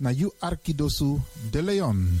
Na you de Leon.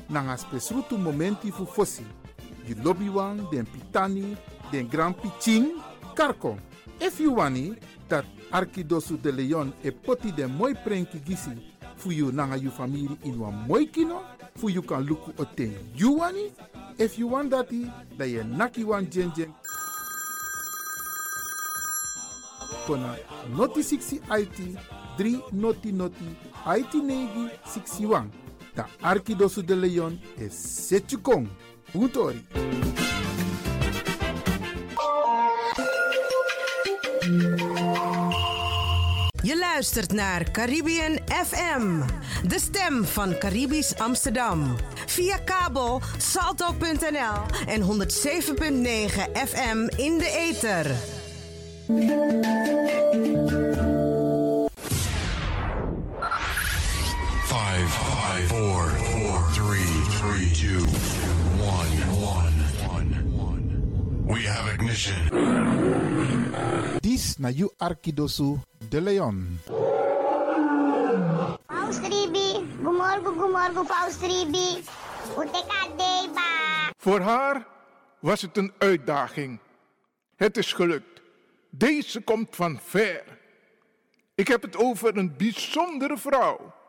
nanga spesrutu momenti fu fosi. You lobby wan, den pitani, den grand piching, karko. If you wani, dat Arkidosu de Leon e poti den moi prenki gisi fu you nanga you family in wan moi kino, fu you kan luku o ten you wani. If you want dati, da ye naki wan jen jen. Kona noti 60 IT 3 noti noti IT negi 61. Da Arkidosu de Leon e Setchukong. Puntori. Je luistert naar Caribbean FM, de stem van Caribisch Amsterdam. Via kabel salto.nl en 107.9 FM in de ether. Five, five, four, four, three, three, two, one, one, one, one. We have ignition. Dis na you Arkidosu de Leon. Paus Ribi, gumorgo gumorgo Paus Ribi. Uteka deba. Voor haar was het een uitdaging. Het is gelukt. Deze komt van ver. Ik heb het over een bijzondere vrouw.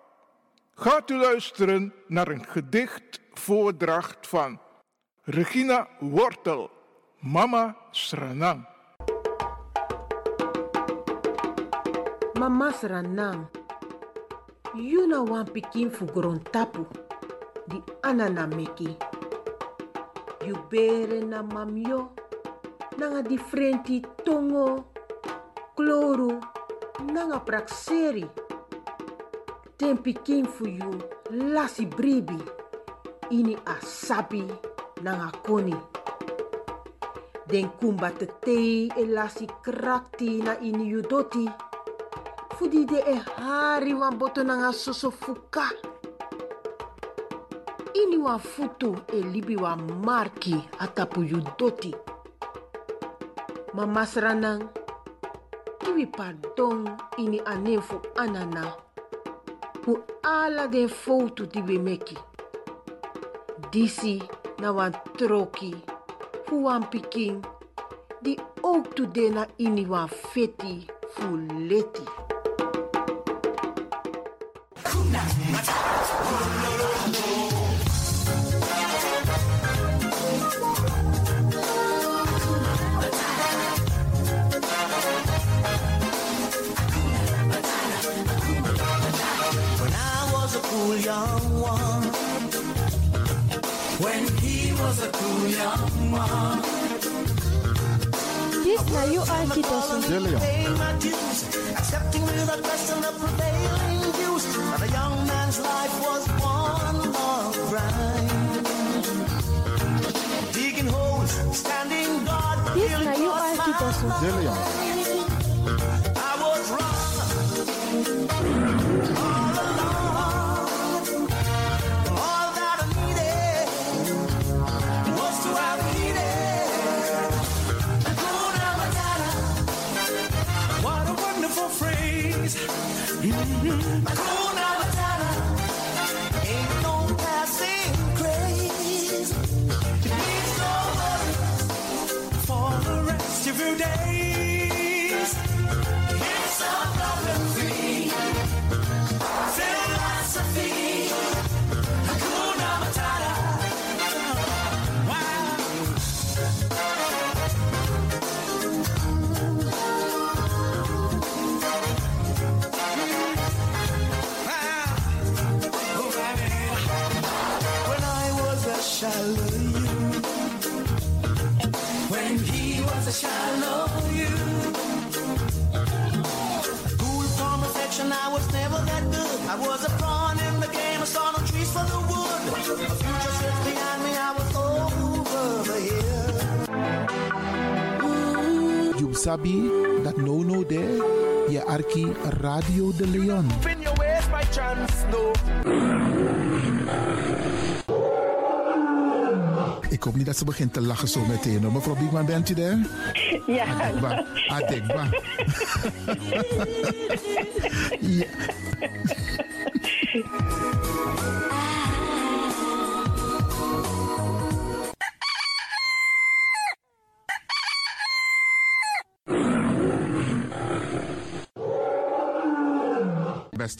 Gaat u luisteren naar een gedicht voordracht van Regina Wortel, Mama Sranang. Mama Sranang, you na wan pikin tapu, di anana meki. You bere na mamyo, nanga differenti tongo, kloru, nanga prakseri. Ten pikin fu you lasi bribi, ini asabi nanga koni. Den kumba te tei e lasi krakti na ini you doti. De e hari wan boto nanga soso fuka. Ini wan futu e libi wan marki atapu you doti. Mama sranang, kiwi pardon ini fu anana. Ala den foto di we meki. Disi na wan troki, fu wan pikin, di ook de na ini wan feti fu leti. This now you are Accepting the best and the prevailing views. A young man's life was one long grind. Digging holes, standing guard. This now you are mm-hmm. I was a pawn in the game, I saw no trees for the wood. A future sits behind me, I was over the hill. You sabi dat no no there. Je arki Radio de Leon. Your ways by chance, no. Ik hoop niet dat ze begint te lachen zo meteen. hoor. Mevrouw Biekman, bent u daar? Ja. Adekba. Adekba. ja.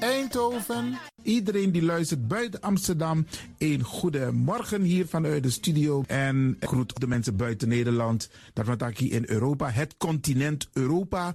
Eindhoven. Iedereen die luistert buiten Amsterdam, een goede morgen hier vanuit de studio. En groet de mensen buiten Nederland. Hier in Europa, het continent Europa.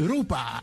Europa.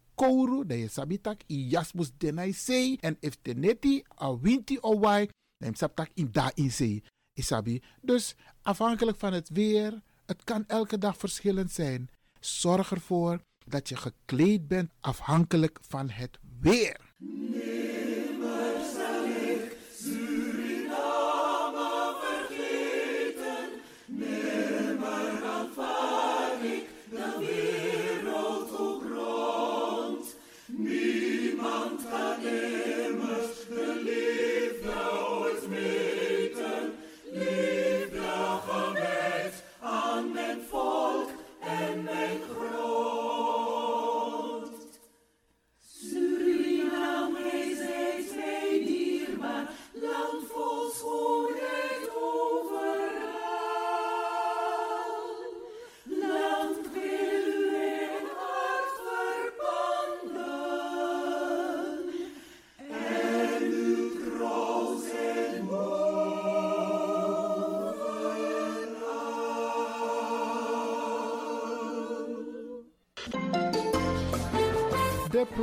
kouru, dan je sabitak i jasmus denai sei. En if teneti a winti o wai, dan sabtak in da in sei. Isabi. Dus afhankelijk van het weer, het kan elke dag verschillend zijn. Zorg ervoor dat je gekleed bent afhankelijk van het weer.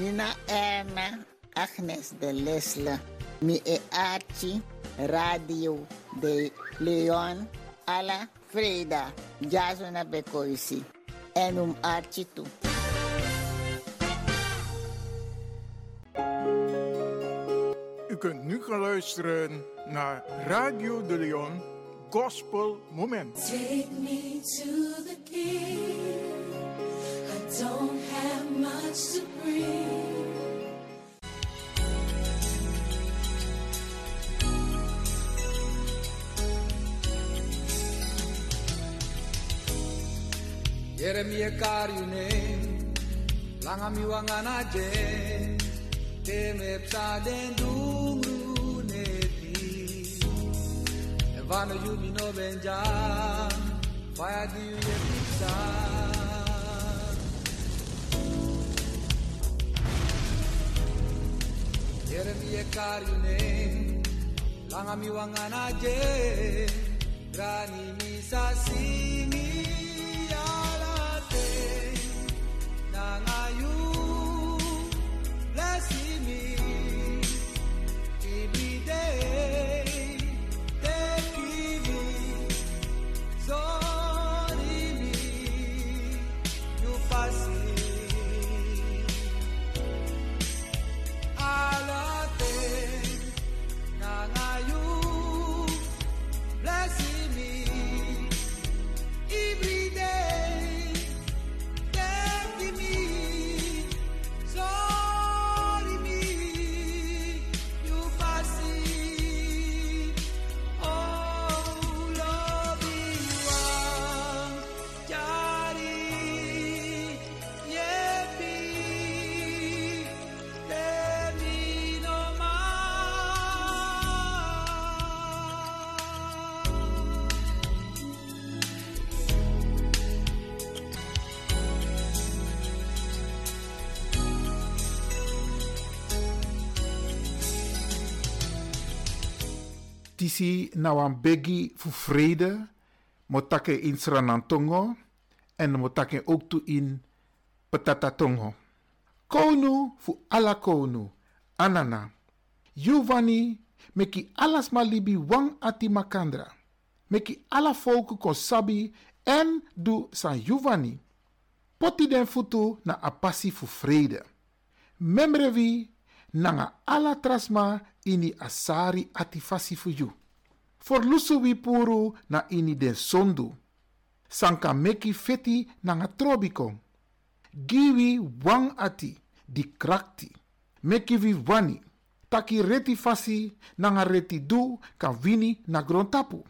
Nina Erna, Agnes de Lesle, mi e Archie, Radio de Leon, alla Freda, Jasona Bekoisi, en um Archie toe. U kunt nu gaan luisteren naar Radio de Leon Gospel Moment. Take me to the king. I don't have much to bring. Yeremia karyune langa mi wangana je te me psa den dumru neti evano yumi no benja fire di ye psa Yeremiekarine langamiwanganaje sa misasimi alate nangayu blessing Tisi nou een biggie voor vrede, Motake in Sranantongo en motake ook toe in Petatatongo. Konu fu ala konu. Anana. Giovanni meki alas malibi wang ati makandra. Meki ala volken kon sabi en du san Giovanni. Poti den futu na apasi fu vrede. Memrevi nanga ala trasma ini asari ati fasi fu you. For lusu wi puru na ini den sondu. Sanka meki feti nanga trobiko. Giwi wang ati di krakti. Meki vi wani. Taki reti fasi nanga reti du kan wini na grontapu.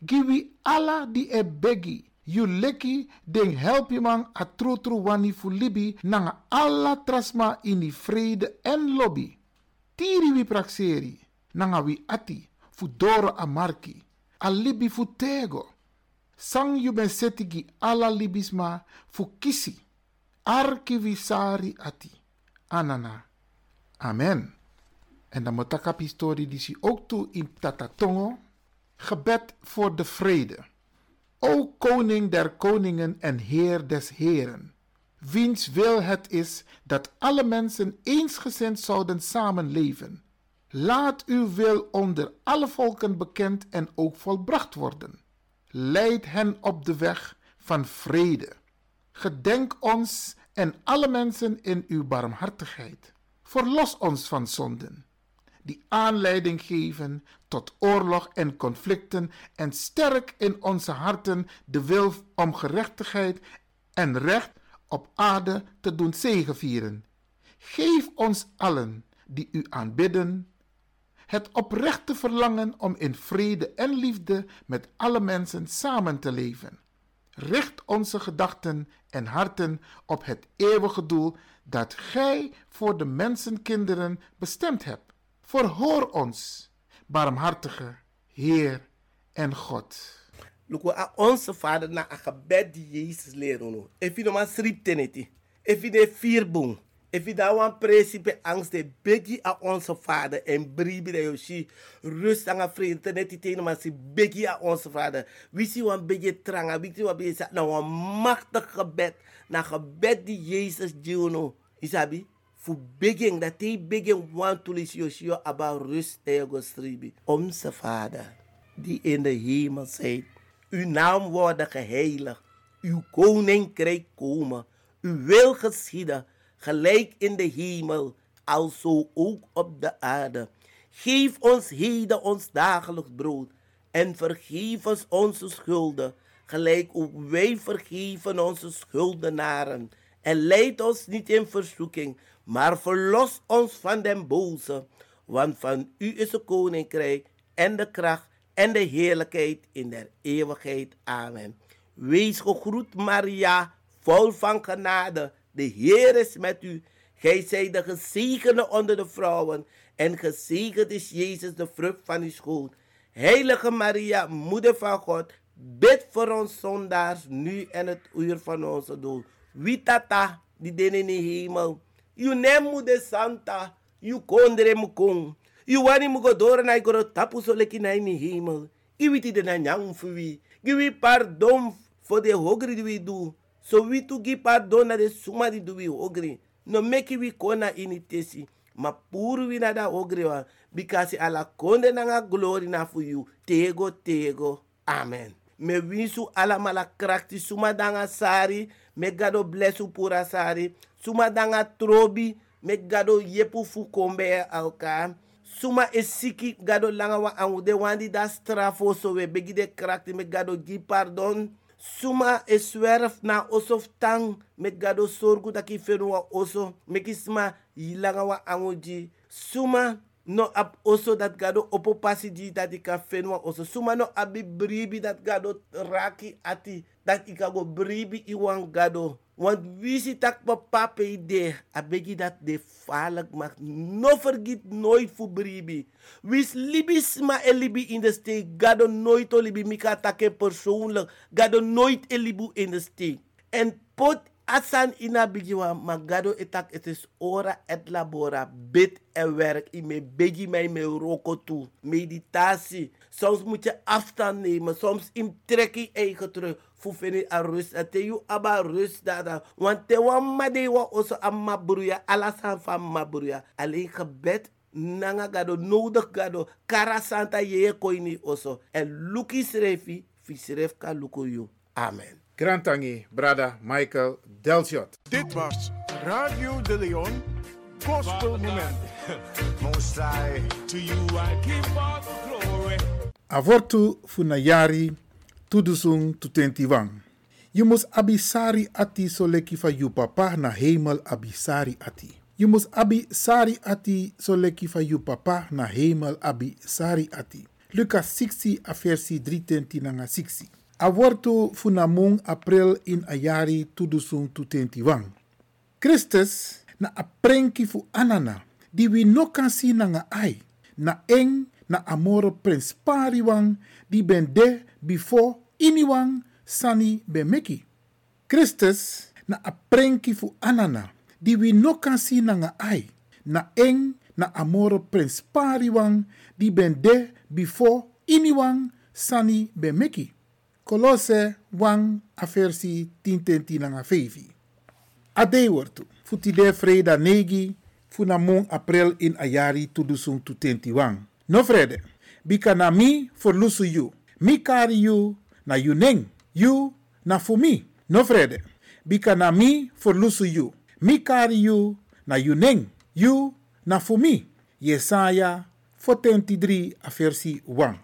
Giwi ala di e begi. You leki den help je man a wani fu libi nanga alla trasma ini vrede en lobby. Tiri wi praxeri nanga wi ati fu doro a marki. A libi fu tego. Sang you ben setigi alla libisma fu kisi. Arki wi sari ati. Anana. Amen. En dan moet ik historie die zie ook toe in Tatatongo. Gebed voor de vrede. O koning der koningen en heer des heren, wiens wil het is dat alle mensen eensgezind zouden samenleven. Laat uw wil onder alle volken bekend en ook volbracht worden. Leid hen op de weg van vrede. Gedenk ons en alle mensen in uw barmhartigheid. Verlos ons van zonden die aanleiding geven tot oorlog en conflicten en sterk in onze harten de wil om gerechtigheid en recht op aarde te doen zegevieren. Geef ons allen die u aanbidden het oprechte verlangen om in vrede en liefde met alle mensen samen te leven. Richt onze gedachten en harten op het eeuwige doel dat Gij voor de mensenkinderen bestemd hebt. Verhoor ons, barmhartige Heer en God. Luko a onze vader na a gebed die Jezus leren no. If you no maar srip teneti. You de vier. If daar wan principe angst de begi a onze vader en bribi de yoshi rust aan a vrede teneti tene maar si begi onze vader. Wie si wan begi tranga, wie si wan begi na wan machtig gebed na gebed die Jezus no. Isabi? fu begin dat hij begin want to lis yoshio about rust ego stribi. Onze Vader, die in de hemel zijt, uw naam worden geheiligd, uw koninkrijk komen, uw wil geschieden, gelijk in de hemel, alzo ook op de aarde. Geef ons heden ons dagelijks brood en vergeef ons onze schulden, gelijk ook wij vergeven onze schuldenaren. En leid ons niet in verzoeking, maar verlos ons van den boze. Want van u is het koninkrijk en de kracht en de heerlijkheid in der eeuwigheid. Amen. Wees gegroet, Maria, vol van genade. De Heer is met u. Gij zijt de gezegende onder de vrouwen. En gezegend is Jezus, de vrucht van uw schoot. Heilige Maria, moeder van God, bid voor ons zondaars, nu en het uur van onze dood. Wie tata, die den in de hemel. You nemu de santa, you kondre mukong. You wani mugodora na igoro tapu so leki na in hemel. Iwiti de na fuwi. Give pardon for the hogri we do. So we to give pardon de suma di do we hogri. No make we kona initesi. Ma puru we na da hogri wa. Because ala konde na nga glory na for you. Tego, tego. Amen. Me winsu ala mala krakti suma danga sari. Me gado blessu pura sari. Suma danga trobi. Me gado yepu fu kombe alka. Suma e siki gado langa wa angu de wandi da strafo so we begi de krakti me gado gi pardon. Suma e swerf na osof tang me gado sorgu da ki fenu wa oso. Me kisma yilanga wa angu ji. Suma no ap oso dat gado opo pasi di dat ika fenwa oso suma no abi bribi dat gado raki ati dat ika go bribi iwan gado. Want wisi tak papa pe ide abegi dat de falak mak no vergiet nooit fu bribi. Wis libis ma e libi in de steek. Gado nooit o libi. Mika take persoonlijk. Gado nooit e libu in de steek. En pot Asan ina bigiwa magado etak het is ora et labora. Bid en werk. I me begi mij me roko tu meditatie. Soms moet je afstand nemen. Soms in trek je eigen terug. Fufeni a rust. En te you aba rust dada. Want te wan made wa oso a mabruya. Alasan van mabruya. Alleen gebed nanga gado nodig gado. Kara santa ye koini oso. En luki srefi. Fisref ka luko you. Amen. Grantangi, brada Michael Delshot. Dit was Radio de Leon Gospel Moment. Most I, to you I give all the glory. Avortu funayari tudusung tutentiwang. Je mus abisari ati soleki fa yu papa na hemel abisari ati. Je mus abisari ati soleki fa yu papa na hemel abisari ati. Lucas 60 a versi 3 nanga 60. Avortu funamung april in ayari tudusung tutentiwang. Christus na aprenki fu anana di wi no kan si nanga ai na eng na amoro prins pariwang di ben de before iniwang sani ben meki. Christus na aprenki fu anana di wi no kan si nanga ai na eng na amoro prins pariwang di ben de before iniwang sani ben meki. Kolose wang aversi tintenti nanga fevi. Ade wortu, futi de freda negi, funa mong april in ayari tudusung tutenti wang. No frede, bika na mi for lusu you. Mi kari you na you neng, you na mi. No frede, bika na mi for lusu you. Mi kari you na you neng, you na mi. Yesaya 43 a versi 1.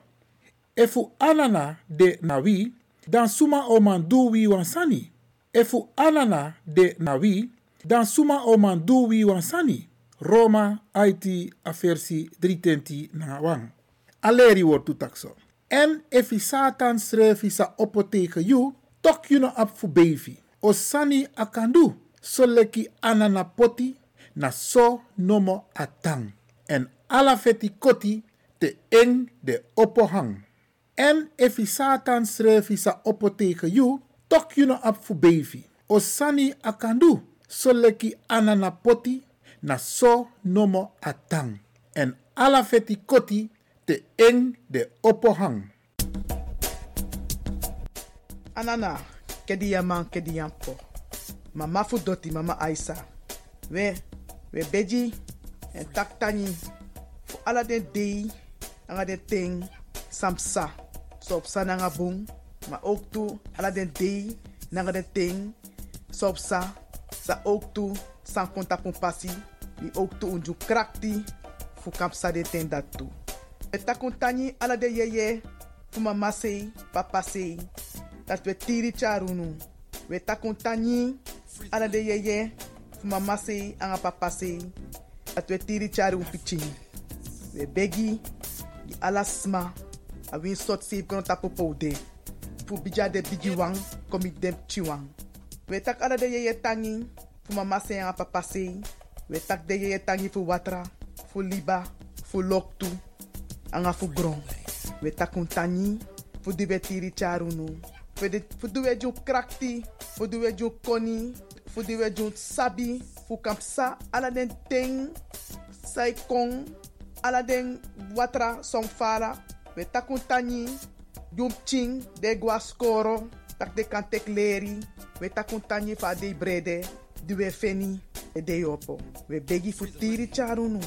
Efu anana de nawi, dan suma oman du wi wansani. Efu anana de nawi, dan suma oman du wi wansani. Roma IT a versi 320 na wang. Aleri wordt takso. En efi satan schreef sa opoteke you, tok you no ap fu bevi. O sani akandu, so leki na so nomo atang. En ala feti koti, te eng de opohang. En efi satan schreef sa opoteke you, tok you no ap fu bevi. O sani akandu, so leki anana poti, na so nomo atang. En ala feti koti eng de opohang. Anana, kedi yaman kedi yampo. Mama fu doti mama Aisa. We, we beji en taktani. Ala den dei, anga den ting, samsa. So op nanga bung, maar ook toe ala den dei, nanga den ting, so op sa. Sa ook toe, san konta pasi, die ook toe unju krakti, fu kapsa de ten dat toe. Het takuntani ala de yeye, fu mama sei, papa sei, dat we tiri charunu. We takuntani ala de yeye, fu mama sei, anga papa sei, dat we tiri charu pichin. We begi, di ala sma, a win sot save kono tapu poude. Fu bija de bigi wang, komi dem chiwang. We tak ala de yeye tangi, fu mama sei, anga papa sei, we tak de yeye tangi fu watra, fu liba, fu loktu, anga fu gron. We tak un tani, fu charunu. Fu krakti, fu di koni, fu sabi, fu kampsa, ala den ting, sai watra song fala. We tak un tani, jum ching, de guascoro, tak de kan tek leri, we tak un tani de brede, di we feni, e de yopo. We begi fu charunu.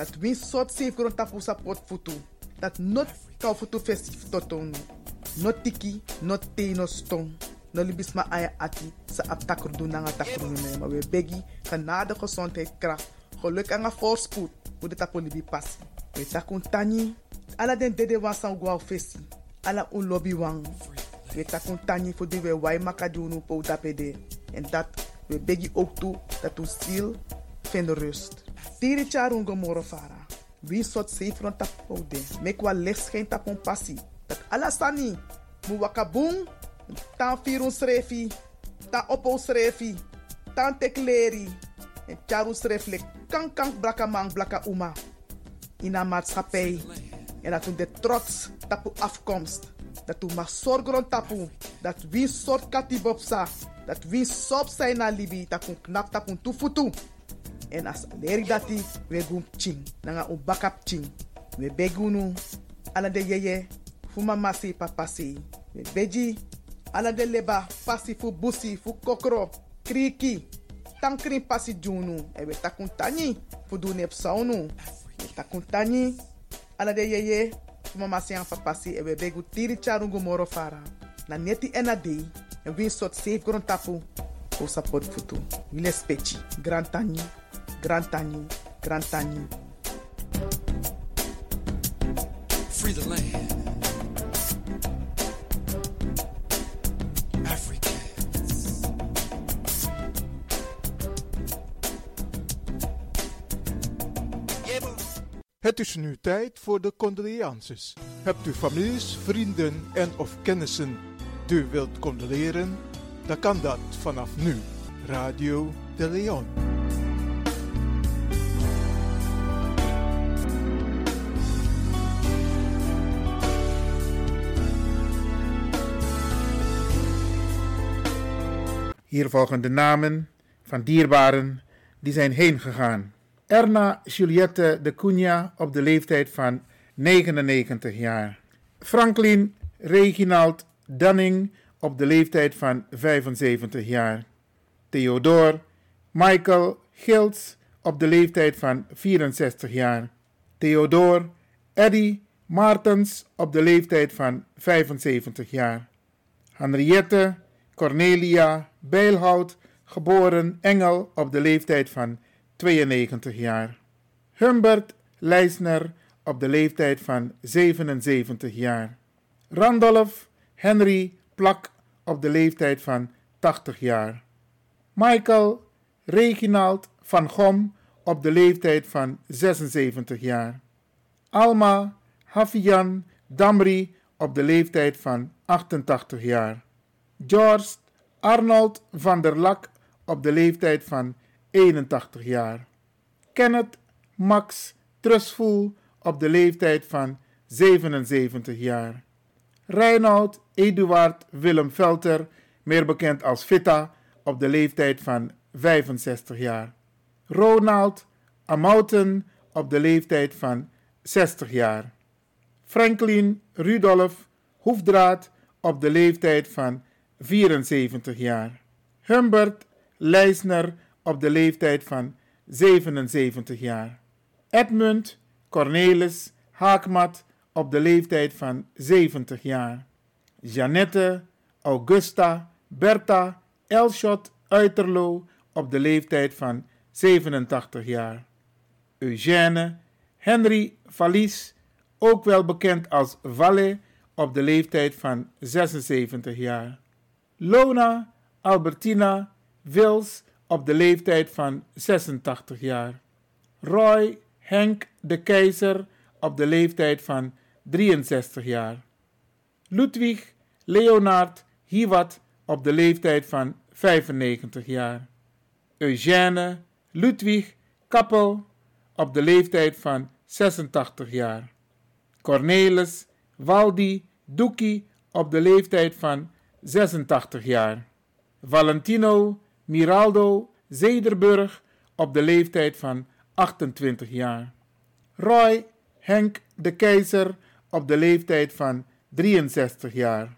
Dat win sot safe kron tapu sa pot futu. Dat not kau futu festif totonu. Not tiki, not te no stong. No libis ma aya ati sa ap takrudu na nga takrudu na Maar we begi genade gezondheid kracht. Geluk en voorspoed. Hoe de tapu libi passi. We takun tani. Ala den dede wan san guau fesi. Ala un lobby wang. We takun tani voor die we wai makadunu po dapede. En dat we begi ook toe dat u ziel vindt rust. Tiri charun gomoro fara. Wie sot safe rond tap poude. Mek wa licht schijn tap on passi. Dat alasani. Mu wakabung. Tan firun srefi. Tan opo srefi. Tan tekleri. En charun sreflek. Kan kan blaka man blaka uma. In een maatschappij. En dat de trots tapu afkomst. Dat u mag zorgen tapu. Dat wie soort katibopsa. Dat wie sop zijn na libi. Dat kun knap tapu tufutu. En as leri dati, we gum ching. Nanga un bakap ching. We begunu. Ala de yeye, fu mama si papa. We beji. Ala de leba pasi fu busi fu kokro. Kriki. Tankri pasi junu. E we takun tani. Saunu. We takun. Ala de yeye. Fu mama si papa si. E we begu tiri charungu moro fara. Na neti ena dei. E win sot safe gron tapu. O support futu. Wile speci. Grand tani. Grand tani. Grand tani. Free the land. Het is nu tijd voor de condolences. Hebt u families, vrienden en of kennissen die u wilt condoleren? Dan kan dat vanaf nu. Radio de Leon. Hier volgen de namen van dierbaren die zijn heen gegaan. Erna Juliette de Cunha op de leeftijd van 99 jaar. Franklin Reginald Dunning op de leeftijd van 75 jaar. Theodore Michael Gils op de leeftijd van 64 jaar. Theodore Eddie Martens op de leeftijd van 75 jaar. Henriette Cornelia Bijlhout, geboren Engel op de leeftijd van 92 jaar. Humbert Leisner op de leeftijd van 77 jaar. Randolph Henry Plak op de leeftijd van 80 jaar. Michael Reginald van Gom op de leeftijd van 76 jaar. Alma Hafian Damri op de leeftijd van 88 jaar. George Arnold van der Lak op de leeftijd van 81 jaar. Kenneth Max Trustful op de leeftijd van 77 jaar. Reinoud Eduard Willem Velter, meer bekend als Vitta, op de leeftijd van 65 jaar. Ronald Amouten op de leeftijd van 60 jaar. Franklin Rudolf Hoefdraad op de leeftijd van 74 jaar. Humbert Leisner op de leeftijd van 77 jaar. Edmund Cornelis Haakmat op de leeftijd van 70 jaar. Jeannette Augusta Bertha Elshot Uiterlo op de leeftijd van 87 jaar. Eugène Henry Valies, ook wel bekend als Valle, op de leeftijd van 76 jaar. Lona Albertina Wils op de leeftijd van 86 jaar. Roy Henk de Keizer op de leeftijd van 63 jaar. Ludwig Leonard Hiwat op de leeftijd van 95 jaar. Eugène Ludwig Kappel op de leeftijd van 86 jaar. Cornelis Waldi Doekie op de leeftijd van 86 jaar. Valentino Miraldo Zederburg op de leeftijd van 28 jaar. Roy Henk de Keizer op de leeftijd van 63 jaar.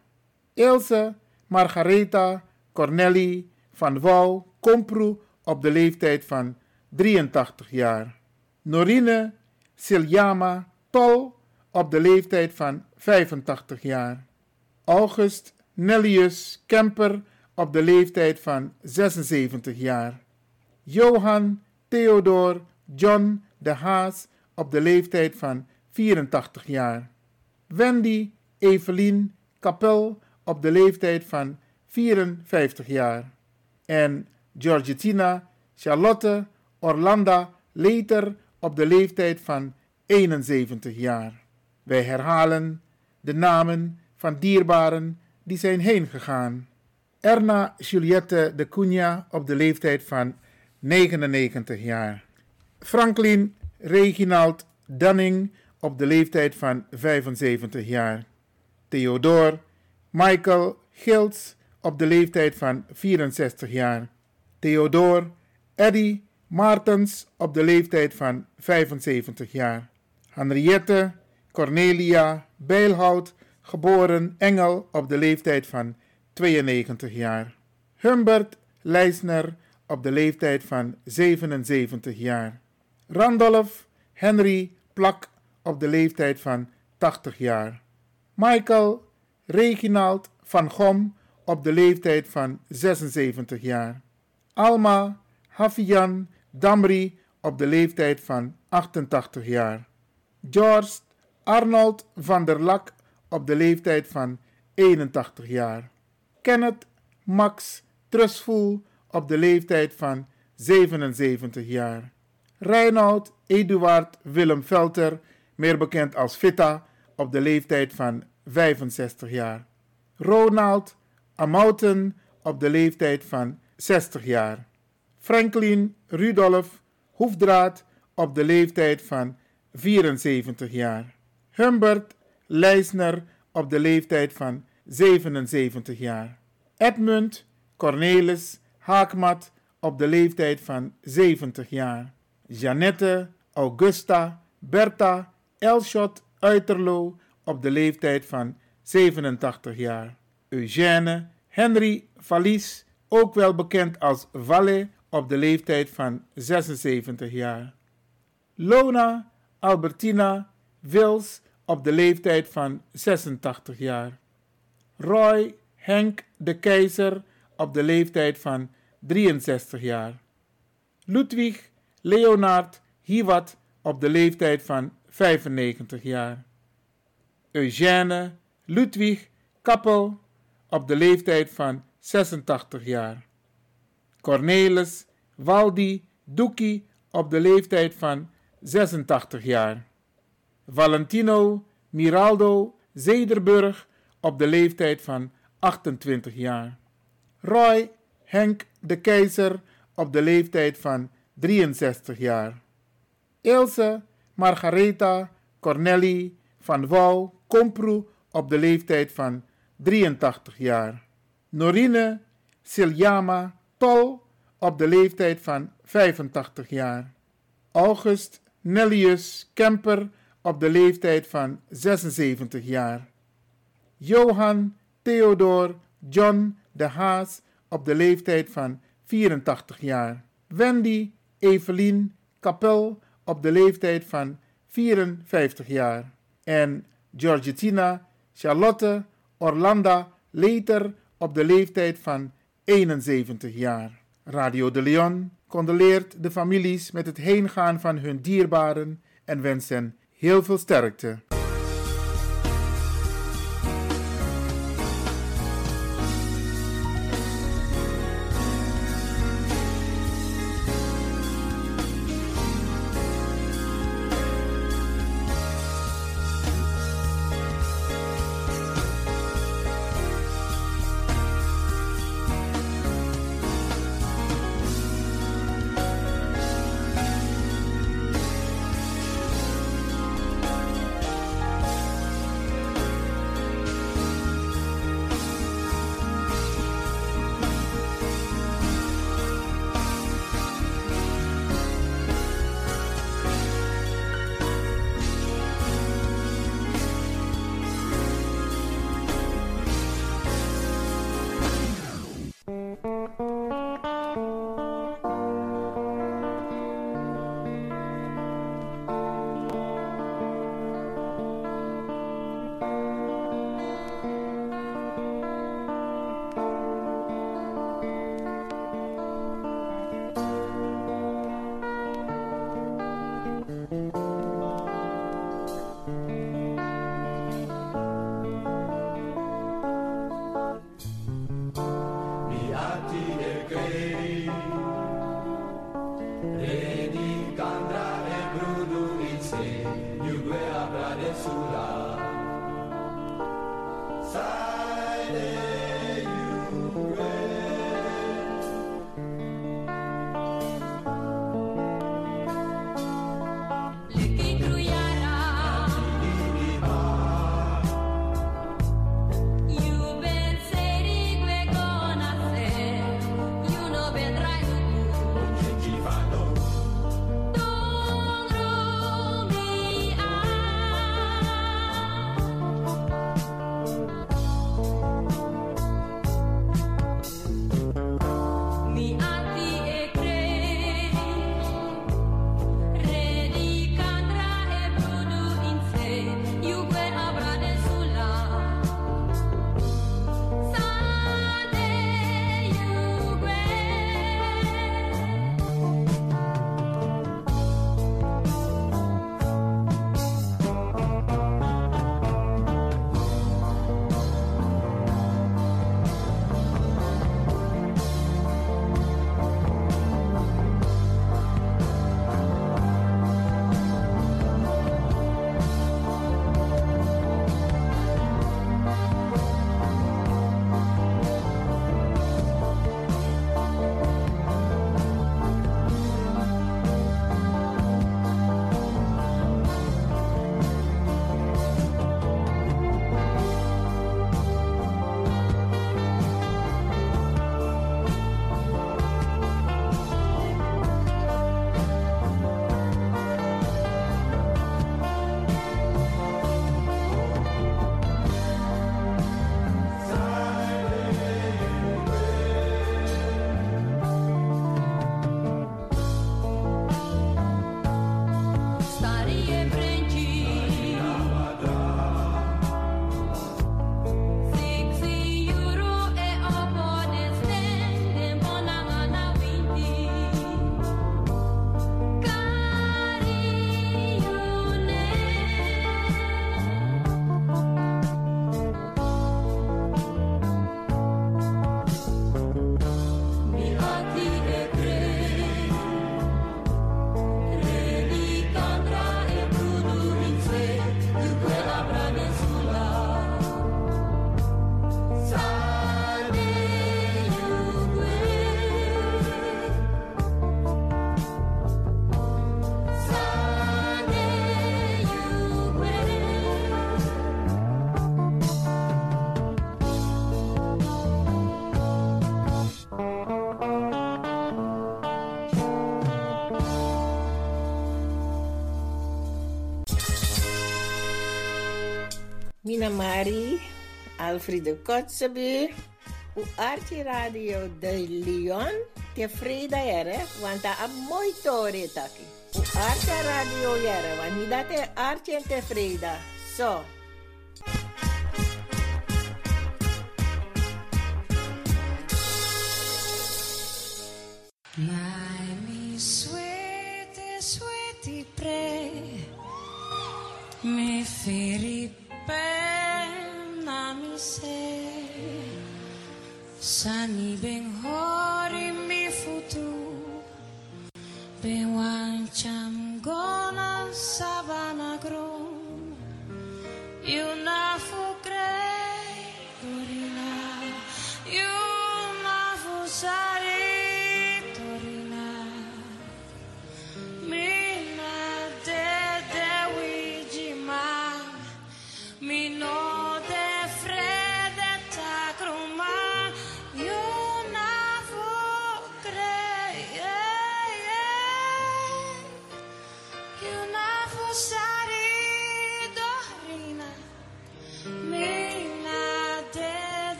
Ilse Margaretha Corneli van Wouw Komproe op de leeftijd van 83 jaar. Norine Siljama Tol op de leeftijd van 85 jaar. August Nellius Kemper op de leeftijd van 76 jaar. Johan Theodor John de Haas op de leeftijd van 84 jaar. Wendy Evelien Kapel op de leeftijd van 54 jaar. En Georgetina Charlotte Orlanda Leter op de leeftijd van 71 jaar. Wij herhalen de namen van dierbaren die zijn heen gegaan. Erna Juliette de Cunha op de leeftijd van 99 jaar. Franklin Reginald Dunning op de leeftijd van 75 jaar. Theodore Michael Gils op de leeftijd van 64 jaar. Theodore Eddie Martens op de leeftijd van 75 jaar. Henriette Cornelia Bijlhout geboren Engel op de leeftijd van 92 jaar. Humbert Leisner op de leeftijd van 77 jaar. Randolph Henry Plak op de leeftijd van 80 jaar. Michael Reginald van Gom op de leeftijd van 76 jaar. Alma Hafian Damri op de leeftijd van 88 jaar. George Arnold van der Lak op de leeftijd van 81 jaar. Kenneth Max Trustful op de leeftijd van 77 jaar. Reinoud Eduard Willem Velter, meer bekend als Vita, op de leeftijd van 65 jaar. Ronald Amouten op de leeftijd van 60 jaar. Franklin Rudolf Hoefdraad op de leeftijd van 74 jaar. Humbert Leisner op de leeftijd van 77 jaar. Edmund Cornelis Haakmat op de leeftijd van 70 jaar. Jeannette Augusta Bertha Elshot Uiterlo op de leeftijd van 87 jaar. Eugène Henry Valies, ook wel bekend als Valle, op de leeftijd van 76 jaar. Lona Albertina Wils op de leeftijd van 86 jaar. Roy Henk de Keizer op de leeftijd van 63 jaar. Ludwig Leonard Hiwat op de leeftijd van 95 jaar. Eugène Ludwig Kappel op de leeftijd van 86 jaar. Cornelis Waldi Doekie op de leeftijd van 86 jaar. Valentino Miraldo Zederburg op de leeftijd van 28 jaar. Roy Henk de Keizer op de leeftijd van 63 jaar. Ilse Margaretha Corneli van Wouw Komproe op de leeftijd van 83 jaar. Norine Siljama Tol op de leeftijd van 85 jaar. August Nellius Kemper op de leeftijd van 76 jaar. Johan Theodor John de Haas op de leeftijd van 84 jaar. Wendy Evelien Kapel op de leeftijd van 54 jaar. En Georgetina Charlotte Orlanda Leter op de leeftijd van 71 jaar. Radio de Leon condoleert de families met het heengaan van hun dierbaren en wenst hen heel veel sterkte. Alfredo Kotzebue. U Archie Radio de Leon. Tevreden ere, want dat is mooi tori taki. U Archie Radio ere, want niet dat is Archie en tevreden. Zo. My mi sweetie, sweetie pray Mi firi Sani ben hori mi futu Ben wancam gona sabana grom You na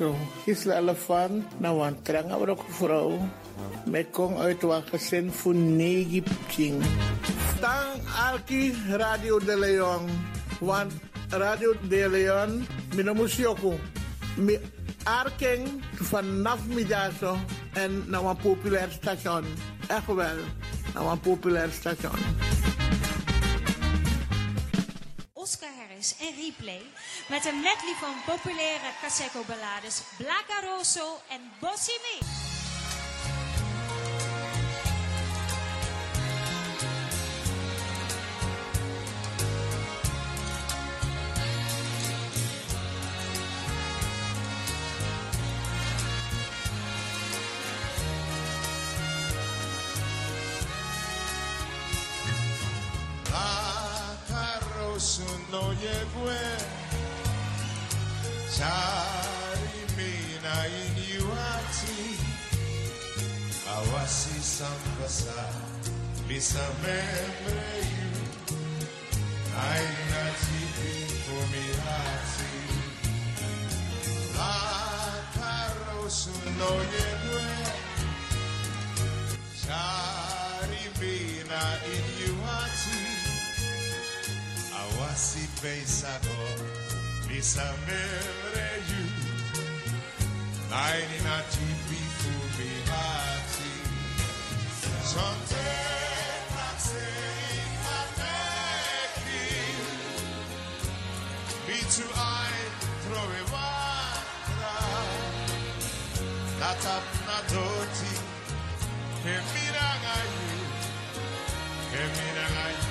Zo, Gisela Elefant, nou een trange ook vrouw. Met kom uit een gezin voor negen. Tang Alki Radio de Leon. Want Radio de Leon, mijn musioko. Mi arking vanaf middag en naar een populair station. Echt wel, naar een populair station. En Replay met een medley van populaire Caseco ballades Blaca Rosso en Bossy llegó Charimina inyuati Awasi sambasa Misa membre you Aina tipi fumirati La carroza no llegó Charimina inyuati si pensano di sapere you Lighting out to be for me hearty Sonte praxe mateki Bitu ai trove vatra Natap natoti Kemira gayu Kemira gayu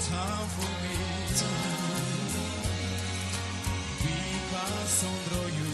time for me. Vika sondro you,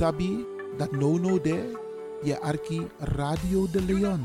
Sabi that no no there, je arki Radio de Leon.